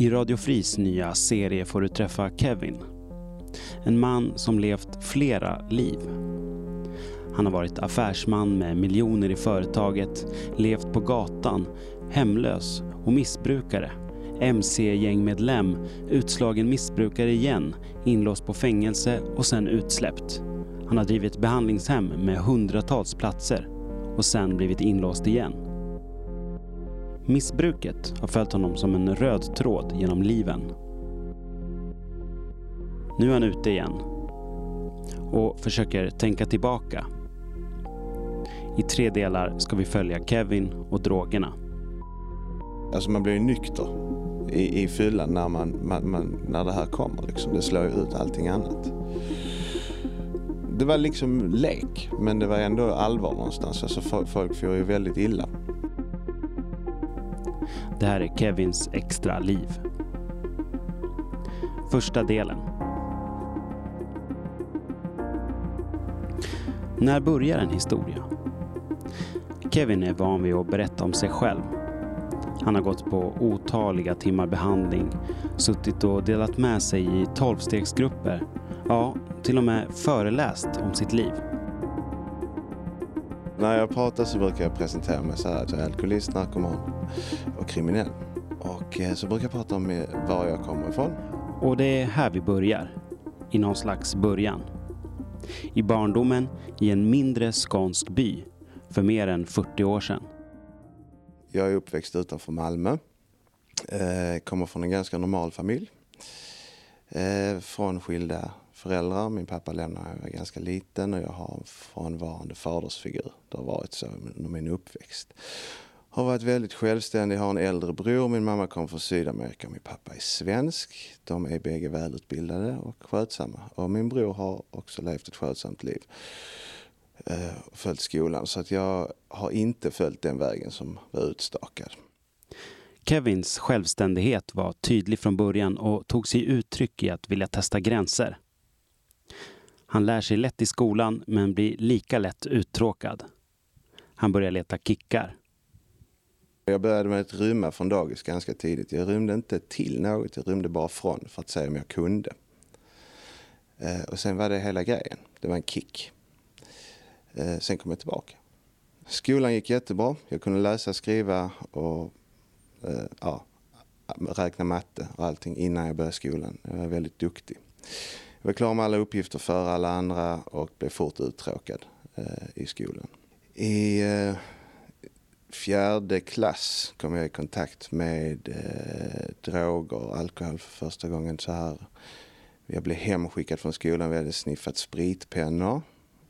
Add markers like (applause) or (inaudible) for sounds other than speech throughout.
I Radio Fris nya serie får du träffa Kevin. En man som levt flera liv. Han har varit affärsman med miljoner i företaget, levt på gatan, hemlös och missbrukare. MC-gängmedlem, utslagen missbrukare igen, inlåst på fängelse och sen utsläppt. Han har drivit behandlingshem med hundratals platser och sen blivit inlåst igen. Missbruket har följt honom som en röd tråd genom liven. Nu är han ute igen och försöker tänka tillbaka. I tre delar ska vi följa Kevin och drogerna. Alltså man blir ju nykter i, i fyllan när, man, man, man, när det här kommer. Liksom. Det slår ju ut allting annat. Det var liksom lek, men det var ändå allvar någonstans. Alltså folk får ju väldigt illa. Det här är Kevins extra liv. Första delen. När börjar en historia? Kevin är van vid att berätta om sig själv. Han har gått på otaliga timmar behandling, suttit och delat med sig i tolvstegsgrupper, ja, till och med föreläst om sitt liv. När jag pratar så brukar jag presentera mig så här att jag är alkoholist, narkoman och kriminell. Och eh, så brukar jag prata om eh, var jag kommer ifrån. Och det är här vi börjar. I någon slags början. I barndomen i en mindre skånsk by för mer än 40 år sedan. Jag är uppväxt utanför Malmö. Eh, kommer från en ganska normal familj. Från skilda föräldrar. Min pappa lämnade när jag var ganska liten och jag har en frånvarande fadersfigur. Det har varit så under min uppväxt. Har varit väldigt självständig, har en äldre bror. Min mamma kom från Sydamerika, min pappa är svensk. De är bägge välutbildade och skötsamma. Och min bror har också levt ett skötsamt liv. och följt skolan. Så att jag har inte följt den vägen som var utstakad. Kevins självständighet var tydlig från början och tog sig uttryck i att vilja testa gränser. Han lär sig lätt i skolan men blir lika lätt uttråkad. Han börjar leta kickar. Jag började med att rymma från dagis ganska tidigt. Jag rymde inte till något, jag rymde bara från för att se om jag kunde. Eh, och sen var det hela grejen. Det var en kick. Eh, sen kom jag tillbaka. Skolan gick jättebra. Jag kunde läsa, skriva och eh, ja, räkna matte och allting innan jag började skolan. Jag var väldigt duktig. Jag var klar med alla uppgifter för alla andra och blev fort uttråkad eh, i skolan. I eh, fjärde klass kom jag i kontakt med eh, droger och alkohol för första gången så här. Jag blev hemskickad från skolan. Vi hade sniffat spritpennor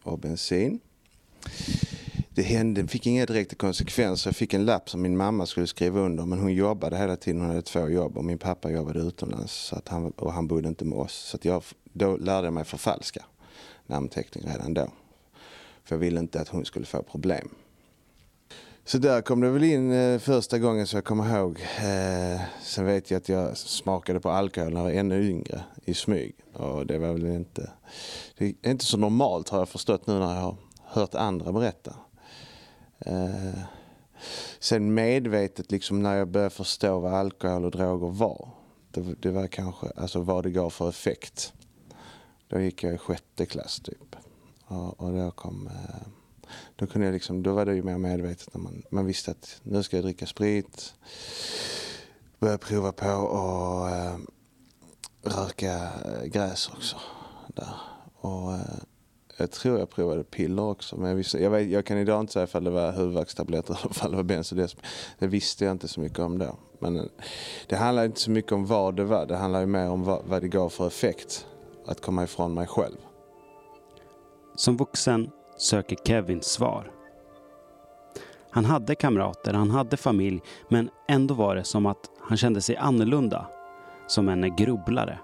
och bensin. Det hände, fick inga direkta konsekvenser. Jag fick en lapp som min mamma skulle skriva under men hon jobbade hela tiden. Hon hade två jobb och min pappa jobbade utomlands så att han, och han bodde inte med oss. Så att jag då lärde jag mig förfalska namnteckning redan då. För jag ville inte att hon skulle få problem. Så där kom det väl in eh, första gången så jag kommer ihåg. Eh, sen vet jag att jag smakade på alkohol när jag var ännu yngre i smyg. Och det var väl inte, det är inte så normalt har jag förstått nu när jag har hört andra berätta. Eh, sen medvetet liksom när jag började förstå vad alkohol och droger var. Det, det var kanske alltså vad det gav för effekt. Då gick jag i sjätte klass typ. Och, och då kom... Eh, då, kunde jag liksom, då var det ju mer medvetet när man, man visste att nu ska jag dricka sprit. Börja prova på och äh, röka eh, gräs också. Där. Och, äh, jag tror jag provade piller också. Men jag, visste, jag, vet, jag kan idag inte säga ifall det var huvudvärkstabletter eller ifall det var bensodiazepin. Det visste jag inte så mycket om då. Men eh, det handlar inte så mycket om vad det var. Det handlar ju mer om vad, vad det gav för effekt att komma ifrån mig själv. Som vuxen söker Kevin svar. Han hade kamrater, han hade familj, men ändå var det som att han kände sig annorlunda. Som en grubblare.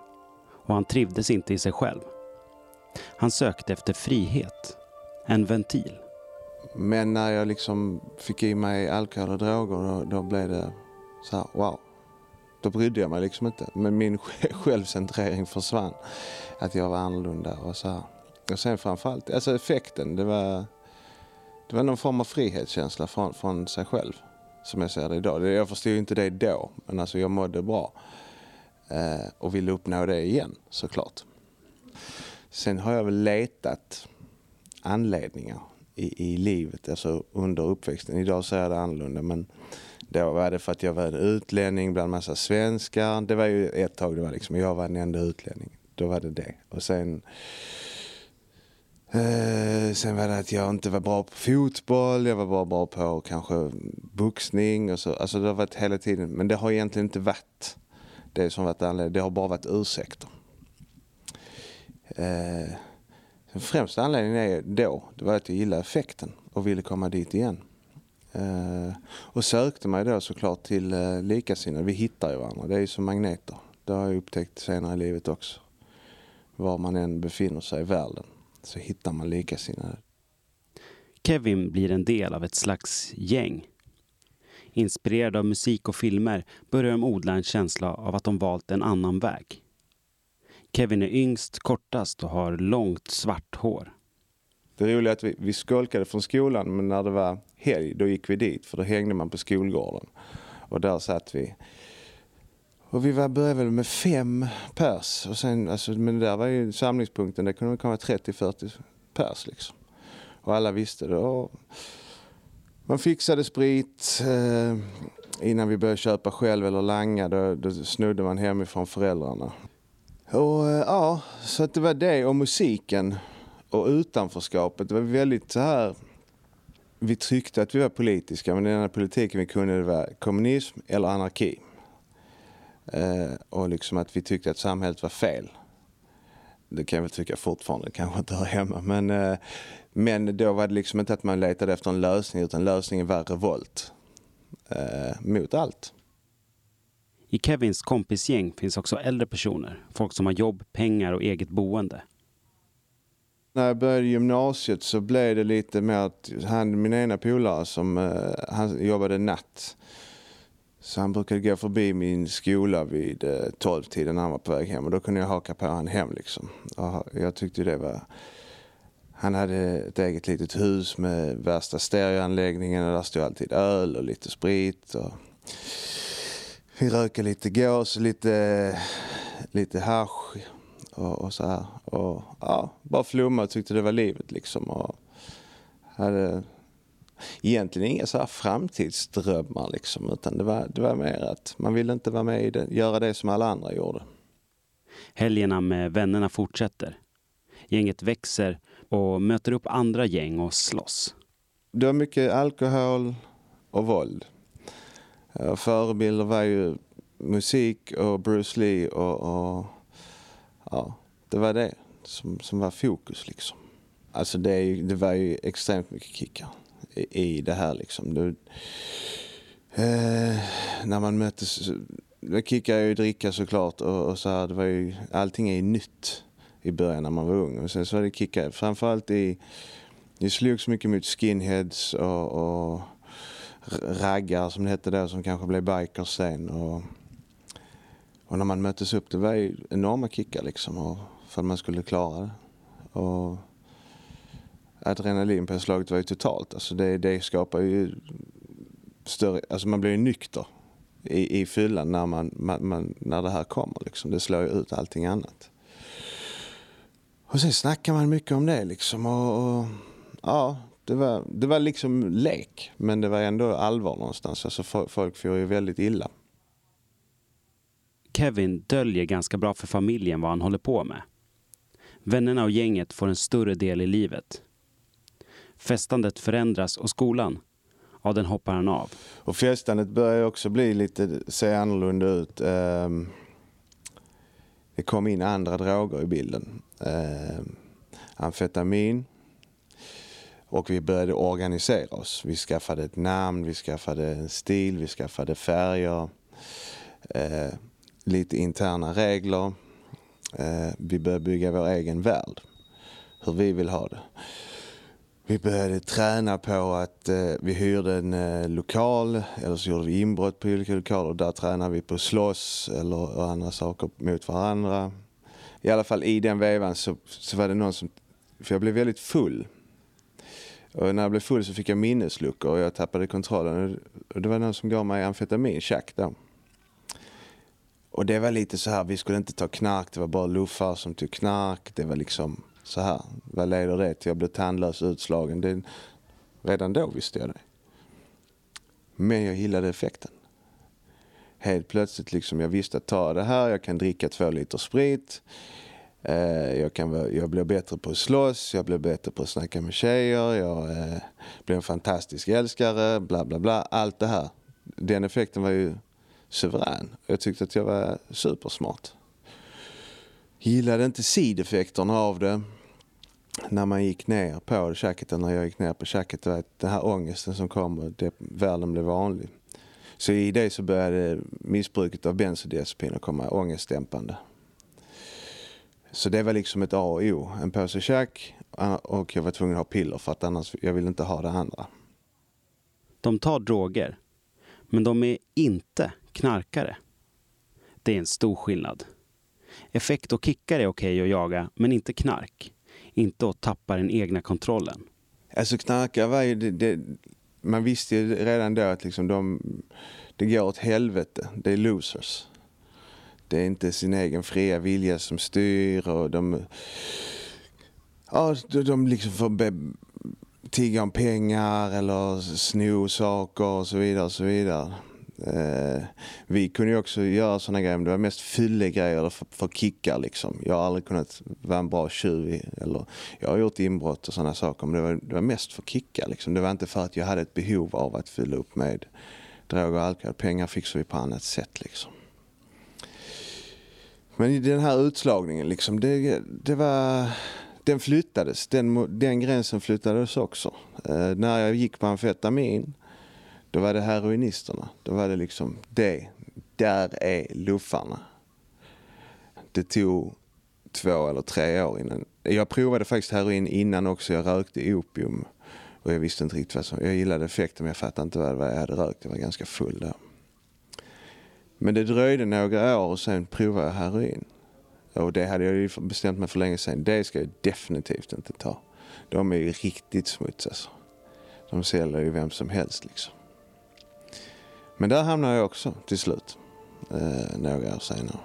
Och han trivdes inte i sig själv. Han sökte efter frihet. En ventil. Men när jag liksom fick i mig alkohol och droger då, då blev det så här, wow. Då brydde jag mig liksom inte. Men min (laughs) självcentrering försvann. Att jag var annorlunda och så här. Och sen framförallt, alltså effekten, det var, det var någon form av frihetskänsla från, från sig själv. Som jag ser det idag. Jag förstod inte det då, men alltså jag mådde bra. eh, och ville uppnå det igen såklart. Sen har jag väl letat anledningar i, i livet, alltså under uppväxten. Idag så är det annorlunda men då var det för att jag var en utlänning bland massa svenskar. Det var ju ett tag det var liksom, jag var den enda utlänningen. Då var det det. Och sen Eh, sen var det att jag inte var bra på fotboll, jag var bara bra på kanske boxning och så. Alltså det har varit hela tiden, men det har egentligen inte varit det som varit anledningen. Det har bara varit ursäkter. Eh, den främsta anledningen är då, det var att jag gillade effekten och ville komma dit igen. Eh, och sökte mig då såklart till eh, likasinnade. Vi hittar ju varandra, det är ju som magneter. Det har jag upptäckt senare i livet också. Var man än befinner sig i världen så hittar man likasinnade. Kevin blir en del av ett slags gäng. Inspirerad av musik och filmer börjar de odla en känsla av att de valt en annan väg. Kevin är yngst, kortast och har långt svart hår. Det roliga är att vi, vi skolkade från skolan men när det var helg då gick vi dit för då hängde man på skolgården. Och där satt vi. Och vi var, började väl med fem pers. Och sen, alltså, men där var ju samlingspunkten, det kunde komma 30-40 pers liksom. Och alla visste det. Och man fixade sprit eh, innan vi började köpa själv eller langa. Då, då snodde man hemifrån föräldrarna. Och eh, ja, så att det var det och musiken och utanförskapet. Det var väldigt så här vi tyckte att vi var politiska, men den enda politiken vi kunde det var kommunism eller anarki. Eh, och liksom att vi tyckte att samhället var fel. Det kan jag väl tycka fortfarande, kanske inte hör hemma. Men, eh, men då var det liksom inte att man letade efter en lösning, utan lösningen var revolt. Eh, mot allt. I Kevins kompisgäng finns också äldre personer, folk som har jobb, pengar och eget boende. När jag började gymnasiet så blev det lite mer att han, min ena polare som eh, han jobbade natt. Så han brukade gå förbi min skola vid eh, 12-tiden när han var på väg hem och då kunde jag haka på honom hem liksom. Och jag tyckte det var... Han hade ett eget litet hus med värsta stereoanläggningen och där stod alltid öl och lite sprit. Och vi rökade lite gås lite, lite hasch och, och så här. Och ja, bara flumma och tyckte det var livet liksom. Och hade egentligen inga så här framtidsdrömmar liksom, utan det var, det var mer att man ville inte vara med i det, göra det som alla andra gjorde. Helgerna med vännerna fortsätter. Gänget växer och möter upp andra gäng och slåss. Det var mycket alkohol och våld. Eh, förebilder var ju musik och Bruce Lee och, och ja, det var det som, som var fokus liksom. Alltså det, det var ju extremt mycket kickar i, det här liksom. Du, eh, när man möttes, Det kickade ju dricka såklart och, och så här, det var ju, allting är ju nytt i början när man var ung. Och sen så var det kickar, framförallt i, det slogs mycket mot skinheads och, och raggar som det hette då som kanske blev bikers sen. Och, och när man möttes upp, det var ju enorma kickar liksom och, för att man skulle klara det. Och adrenalinpåslaget var ju totalt. Alltså det, det skapar ju större, alltså man blir ju nykter i, i fyllan när, man, man, man, när det här kommer. Liksom. Det slår ju ut allting annat. Och sen snackar man mycket om det liksom. Och, och, ja, det var, det var liksom lek, men det var ändå allvar någonstans. Alltså folk får ju väldigt illa. Kevin döljer ganska bra för familjen vad han håller på med. Vännerna och gänget får en större del i livet. Festandet förändras och skolan, ja den hoppar han av. Och festandet börjar också bli lite, se annorlunda ut. Um, det kom in andra droger i bilden. Um, amfetamin. Och vi började organisera oss. Vi skaffade ett namn, vi skaffade en stil, vi skaffade färger. Eh, lite interna regler. Eh, vi började bygga vår egen värld. Hur vi vill ha det. Vi började träna på att eh, vi hyrde en eh, lokal eller så gjorde vi inbrott på olika lokaler. Där tränade vi på att slåss eller andra saker mot varandra. I alla fall i den vevan så, så var det någon som, för jag blev väldigt full. Och när jag blev full så fick jag minnesluckor och jag tappade kontrollen. Och det var någon som gav mig amfetamin, tjack då. Och det var lite så här, vi skulle inte ta knark, det var bara luffar som tog knark. Det var liksom så här, vad leder det till? Jag blev tandlös utslagen. Det, redan då visste jag det. Men jag gillade effekten. Helt plötsligt liksom, jag visste att ta det här, jag kan dricka två liter sprit. Eh, jag, kan, jag blir bättre på att slåss, jag blir bättre på att snacka med tjejer, jag eh, blir en fantastisk älskare, bla bla bla. Allt det här. Den effekten var ju suverän. Jag tyckte att jag var supersmart. Gillade inte sideffekterna av det. När man gick ner på käket, när jag gick ner på käket, den här ångesten som kommer, det, världen blev vanlig. Så i det så började missbruket av bensodiazepiner komma ångestdämpande. Så det var liksom ett A och O. En påse käk och jag var tvungen att ha piller för att annars jag ville inte ha det andra. De tar droger, men de är inte knarkare. Det är en stor skillnad. Effekt och kickar är okej att jaga, men inte knark. Inte att tappa den egna kontrollen. Alltså knarkare var ju... Det, det, man visste ju redan då att liksom de, det går åt helvete. Det är losers. Det är inte sin egen fria vilja som styr och de... Ja, de liksom får be, tigga om pengar eller sno saker och så vidare och så vidare. Eh, vi kunde ju också göra sådana grejer, men det var mest fyllegrejer för, för kickar liksom. Jag har aldrig kunnat vara en bra tjuv eller jag har gjort inbrott och sådana saker, men det var, det var mest för kickar liksom. Det var inte för att jag hade ett behov av att fylla upp med droger och alkohol. Pengar fixar vi på annat sätt liksom. Men den här utslagningen liksom, det, det var den flyttades. Den, den gränsen flyttades också. Eh, när jag gick på amfetamin då var det heroinisterna. Då var det liksom det. Där är luffarna. Det tog två eller tre år innan. Jag provade faktiskt heroin innan också. Jag rökte opium. Och jag visste inte riktigt vad som... Jag gillade effekten men jag fattade inte vad jag hade rökt. Jag var ganska full då. Men det dröjde några år och sen provade jag heroin. Och det hade jag ju bestämt mig för länge sedan. Det ska jag definitivt inte ta. De är ju riktigt smuts alltså. De säljer ju vem som helst liksom. Men där hamnade jag också till slut, eh, några år senare.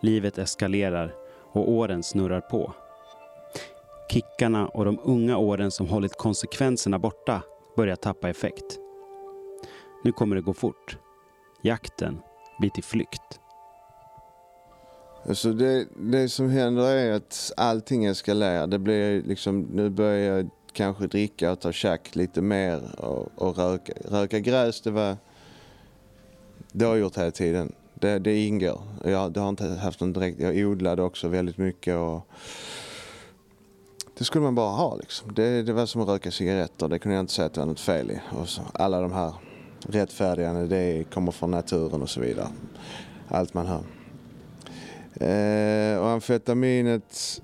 Livet eskalerar och åren snurrar på. Kickarna och de unga åren som hållit konsekvenserna borta börjar tappa effekt. Nu kommer det gå fort. Jakten blir till flykt. Alltså det, det som händer är att allting eskalerar. Det blir liksom, nu börjar jag kanske dricka och ta tjack lite mer och, och röka. Röka gräs, det var... Det har jag gjort hela tiden. Det, det ingår. Jag det har inte haft någon direkt... Jag odlade också väldigt mycket och... Det skulle man bara ha liksom. Det, det var som att röka cigaretter. Det kunde jag inte säga att det var något fel i. Och så, alla de här rättfärdigande, det kommer från naturen och så vidare. Allt man hör. Eh, och amfetaminet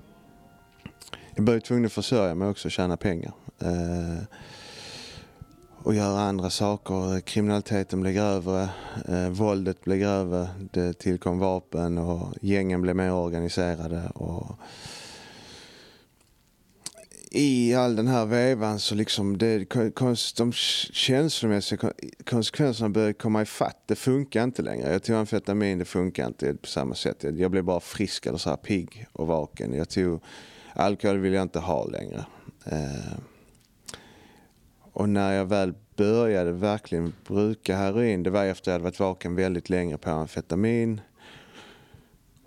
jag blev tvungen att försörja mig också och tjäna pengar. Eh, och göra andra saker. Kriminaliteten blev grövre, eh, våldet blev grövre, det tillkom vapen och gängen blev mer organiserade. Och i all den här vevan så liksom det, de känslomässiga konsekvenserna började komma ifatt. Det funkar inte längre. Jag tog amfetamin, det funkar inte på samma sätt. Jag blev bara frisk eller så här pigg och vaken. Jag tog Alkohol vill jag inte ha längre. Eh, och när jag väl började verkligen bruka heroin, det var efter att jag hade varit vaken väldigt länge på amfetamin.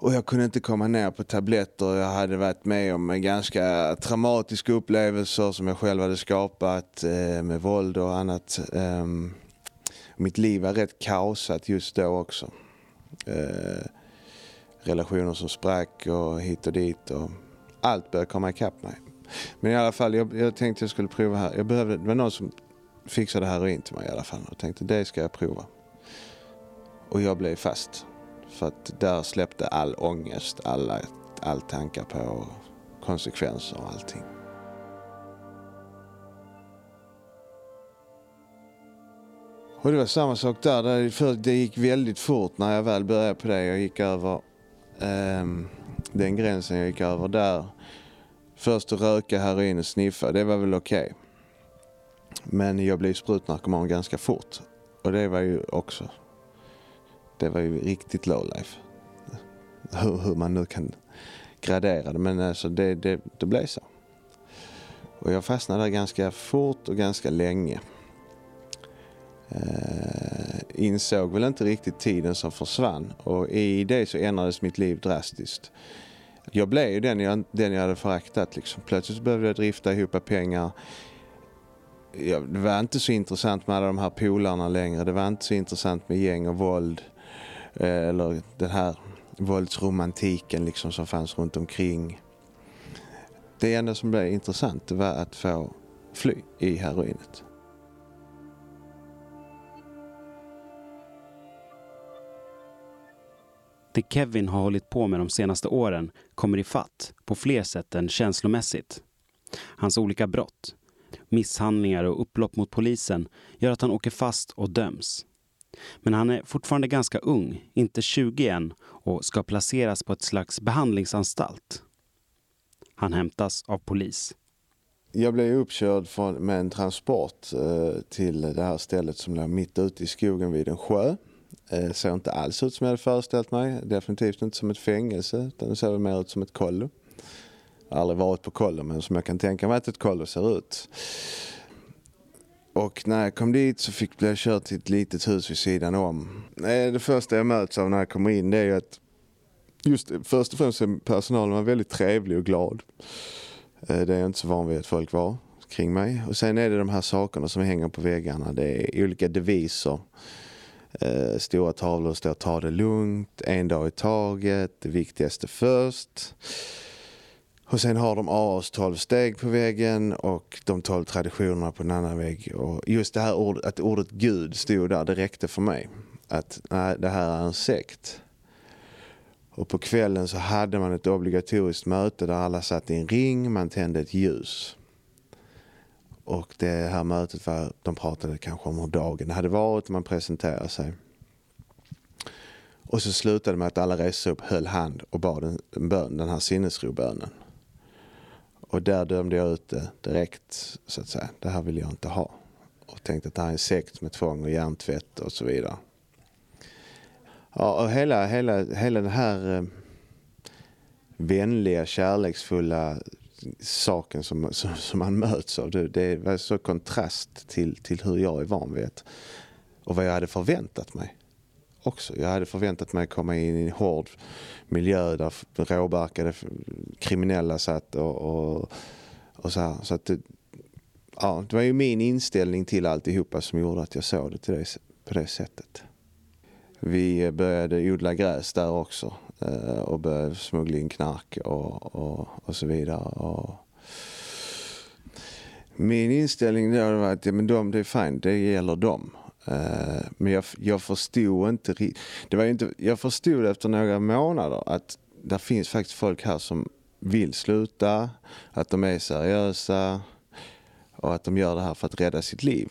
Och jag kunde inte komma ner på tabletter. Jag hade varit med om ganska traumatiska upplevelser som jag själv hade skapat eh, med våld och annat. Eh, mitt liv var rätt kaosat just då också. Eh, relationer som sprack och hit och dit. Och allt började komma ikapp mig. Men i alla fall, jag, jag tänkte jag skulle prova här. Jag behövde, det var någon som fixade heroin till mig i alla fall. Och tänkte det ska jag prova. Och jag blev fast. För att där släppte all ångest, alla, all tankar på konsekvenser och allting. Och det var samma sak där. Det gick väldigt fort när jag väl började på det. Jag gick över um, den gränsen jag gick över där. Först att röka heroin och sniffa, det var väl okej. Okay. Men jag blev sprutnarkoman ganska fort. Och det var ju också det var ju riktigt low life. Hur, hur man nu kan gradera det, men alltså det, det, det blev så. Och jag fastnade där ganska fort och ganska länge. Eh, insåg väl inte riktigt tiden som försvann och i det så ändrades mitt liv drastiskt. Jag blev ju den jag, den jag hade föraktat. Liksom. Plötsligt behövde jag drifta ihop pengar. Ja, det var inte så intressant med alla de här polarna längre. Det var inte så intressant med gäng och våld. Eh, eller den här våldsromantiken liksom som fanns runt omkring. Det enda som blev intressant var att få fly i heroinet. Det Kevin har hållit på med de senaste åren kommer i fatt på fler sätt än känslomässigt. Hans olika brott, misshandlingar och upplopp mot polisen gör att han åker fast och döms. Men han är fortfarande ganska ung, inte 20 än och ska placeras på ett slags behandlingsanstalt. Han hämtas av polis. Jag blev uppkörd från, med en transport eh, till det här stället som låg mitt ute i skogen vid en sjö. Eh, såg inte alls ut som jag hade föreställt mig. Definitivt inte som ett fängelse utan det såg mer ut som ett kollo. Jag har aldrig varit på kollo men som jag kan tänka mig att ett kollo ser ut. Och när jag kom dit så fick jag köra till ett litet hus vid sidan om. Eh, det första jag möts av när jag kommer in det är att just eh, först och främst är personalen var väldigt trevlig och glad. Eh, det är jag inte så van vid att folk var kring mig. Och sen är det de här sakerna som hänger på väggarna. Det är olika deviser. Eh, stora tavlor står ta det lugnt, en dag i taget, det viktigaste först. Och sen har de AAs 12 steg på väggen och de 12 traditionerna på en annan vägg. Och just det här ordet, att ordet Gud stod där, det räckte för mig. Att nej, det här är en sekt. Och på kvällen så hade man ett obligatoriskt möte där alla satt i en ring, man tände ett ljus. Och det här mötet var, de pratade kanske om hur dagen hade varit, man presenterade sig. Och så slutade det med att alla reste upp, höll hand och bad en bön, den här sinnesrobönen. Och där dömde jag ut det direkt, så att säga. Det här vill jag inte ha. Och tänkte att det här är en sekt med tvång och hjärntvätt och så vidare. Ja, och hela, hela, hela den här eh, vänliga, kärleksfulla saken som, som, som, man möts av. Det, var så kontrast till, till hur jag är van vid och vad jag hade förväntat mig också. Jag hade förväntat mig att komma in i en hård miljö där råbarkade kriminella satt och, och, och så här. Så att det, ja, det var ju min inställning till alltihopa som gjorde att jag såg det, till det på det sättet. Vi började odla gräs där också eh, och började smuggla in knark och, och, och så vidare. Och min inställning då var att ja, men de, det är fint, det gäller dem. Eh, men jag, jag förstod inte, det var inte, jag förstod efter några månader att det finns faktiskt folk här som vill sluta, att de är seriösa och att de gör det här för att rädda sitt liv.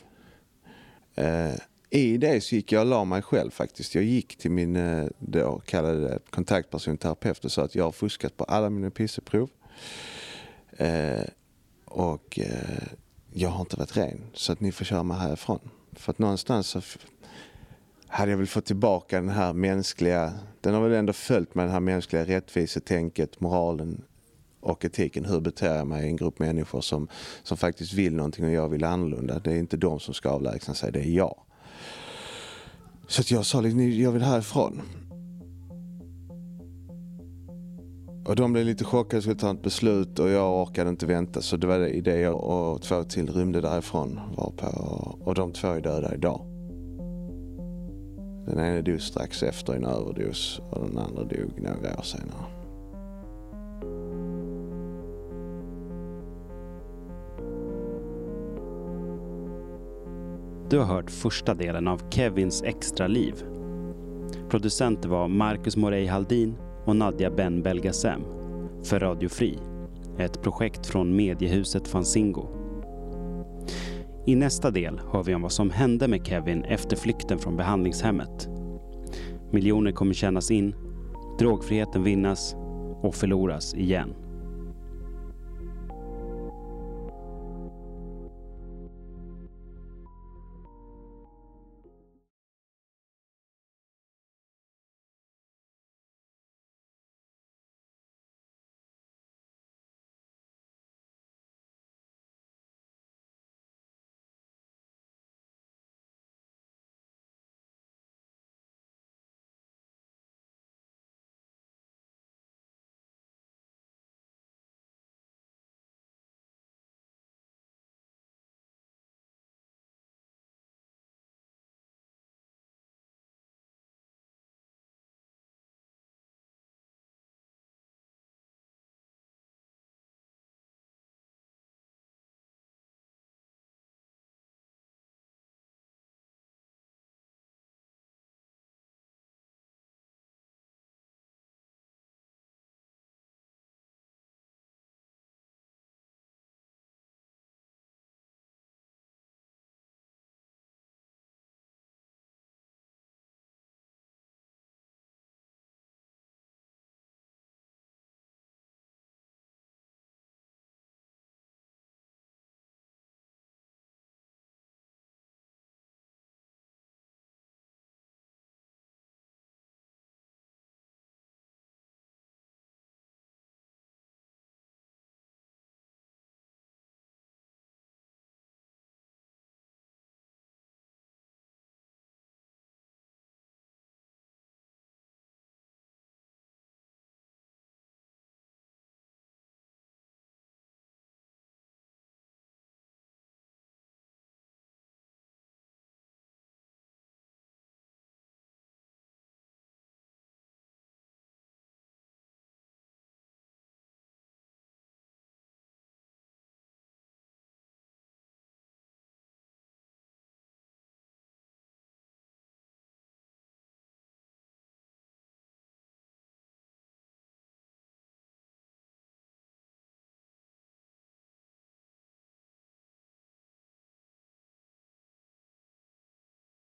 Eh, I det så gick jag och la mig själv faktiskt. Jag gick till min eh, då kallade kontaktperson terapeut och sa att jag har fuskat på alla mina pisseprov. och jag har inte varit ren så att ni får köra mig härifrån. För att någonstans så hade jag väl fått tillbaka den här mänskliga, den har väl ändå följt med det här mänskliga rättvisetänket, moralen och etiken. Hur beter jag mig i en grupp människor som, som faktiskt vill någonting och jag vill annorlunda. Det är inte de som ska avlägsna sig, det är jag. Så att jag sa liksom, jag vill härifrån. Och de blev lite chockade och skulle ta ett beslut och jag orkade inte vänta så det var det, det jag och två till rymde därifrån varpå och de två är döda idag. Den ena dog strax efter en överdos och den andra dog några år senare. Du har hört första delen av Kevins extra liv. Producent var Marcus Morey Haldin och Nadja Ben Belgasem för Radio Fri, ett projekt från mediehuset Fanzingo. I nästa del hör vi om vad som hände med Kevin efter flykten från behandlingshemmet. Miljoner kommer tjänas in, drogfriheten vinnas och förloras igen.